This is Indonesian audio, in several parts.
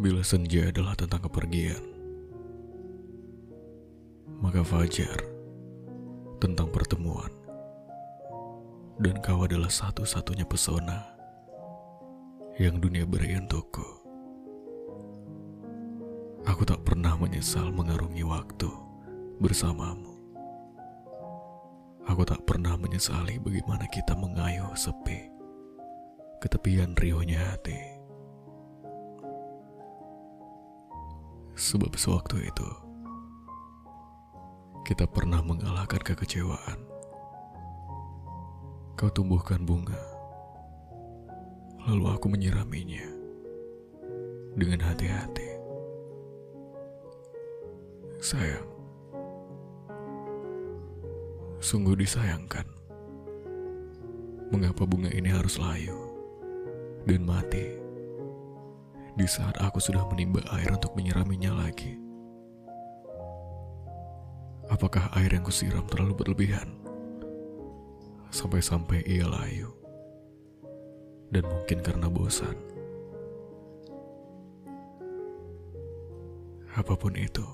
Bila senja adalah tentang kepergian, maka fajar tentang pertemuan. Dan kau adalah satu-satunya pesona yang dunia beri untukku. Aku tak pernah menyesal mengarungi waktu bersamamu. Aku tak pernah menyesali bagaimana kita mengayuh sepi ke tepian riuhnya hati. Sebab sewaktu itu, kita pernah mengalahkan kekecewaan. Kau tumbuhkan bunga, lalu aku menyiraminya dengan hati-hati. Sayang, sungguh disayangkan. Mengapa bunga ini harus layu dan mati di saat aku sudah menimba air untuk menyiraminya lagi? Apakah air yang kusiram terlalu berlebihan? Sampai-sampai ia layu. Dan mungkin karena bosan. Apa pun itu,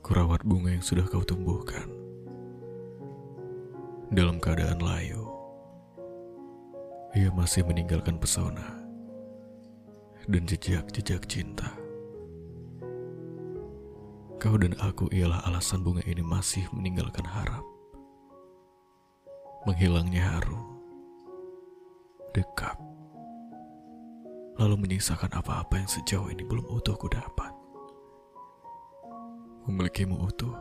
kurawat bunga yang sudah kau tumbuhkan. Dalam keadaan layu, ia masih meninggalkan pesona dan jejak-jejak cinta. Kau dan aku ialah alasan bunga ini masih meninggalkan harap. Menghilangnya harum, dekap, lalu menyisakan apa-apa yang sejauh ini belum utuh ku dapat. Memilikimu utuh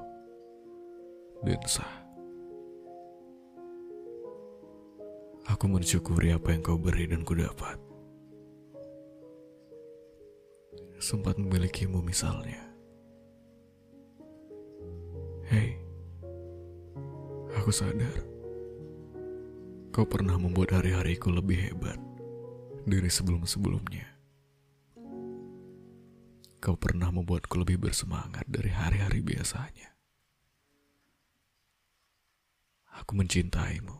dan sah. Aku mensyukuri apa yang kau beri dan ku dapat. Sempat memilikimu misalnya. Hei, aku sadar kau pernah membuat hari-hariku lebih hebat dari sebelum-sebelumnya. Kau pernah membuatku lebih bersemangat dari hari-hari biasanya. Aku mencintaimu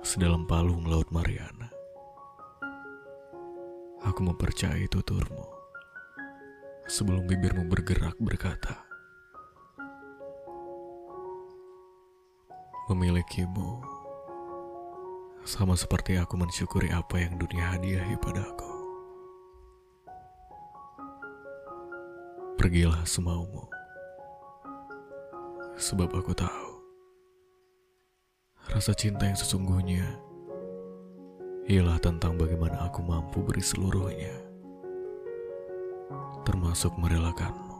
sedalam palung laut Mariana. Aku mempercayai tuturmu sebelum bibirmu bergerak berkata, Memilikimu sama seperti aku mensyukuri apa yang dunia hadiahi padaku. Pergilah semaumu, sebab aku tahu rasa cinta yang sesungguhnya ialah tentang bagaimana aku mampu beri seluruhnya, termasuk merelakanmu.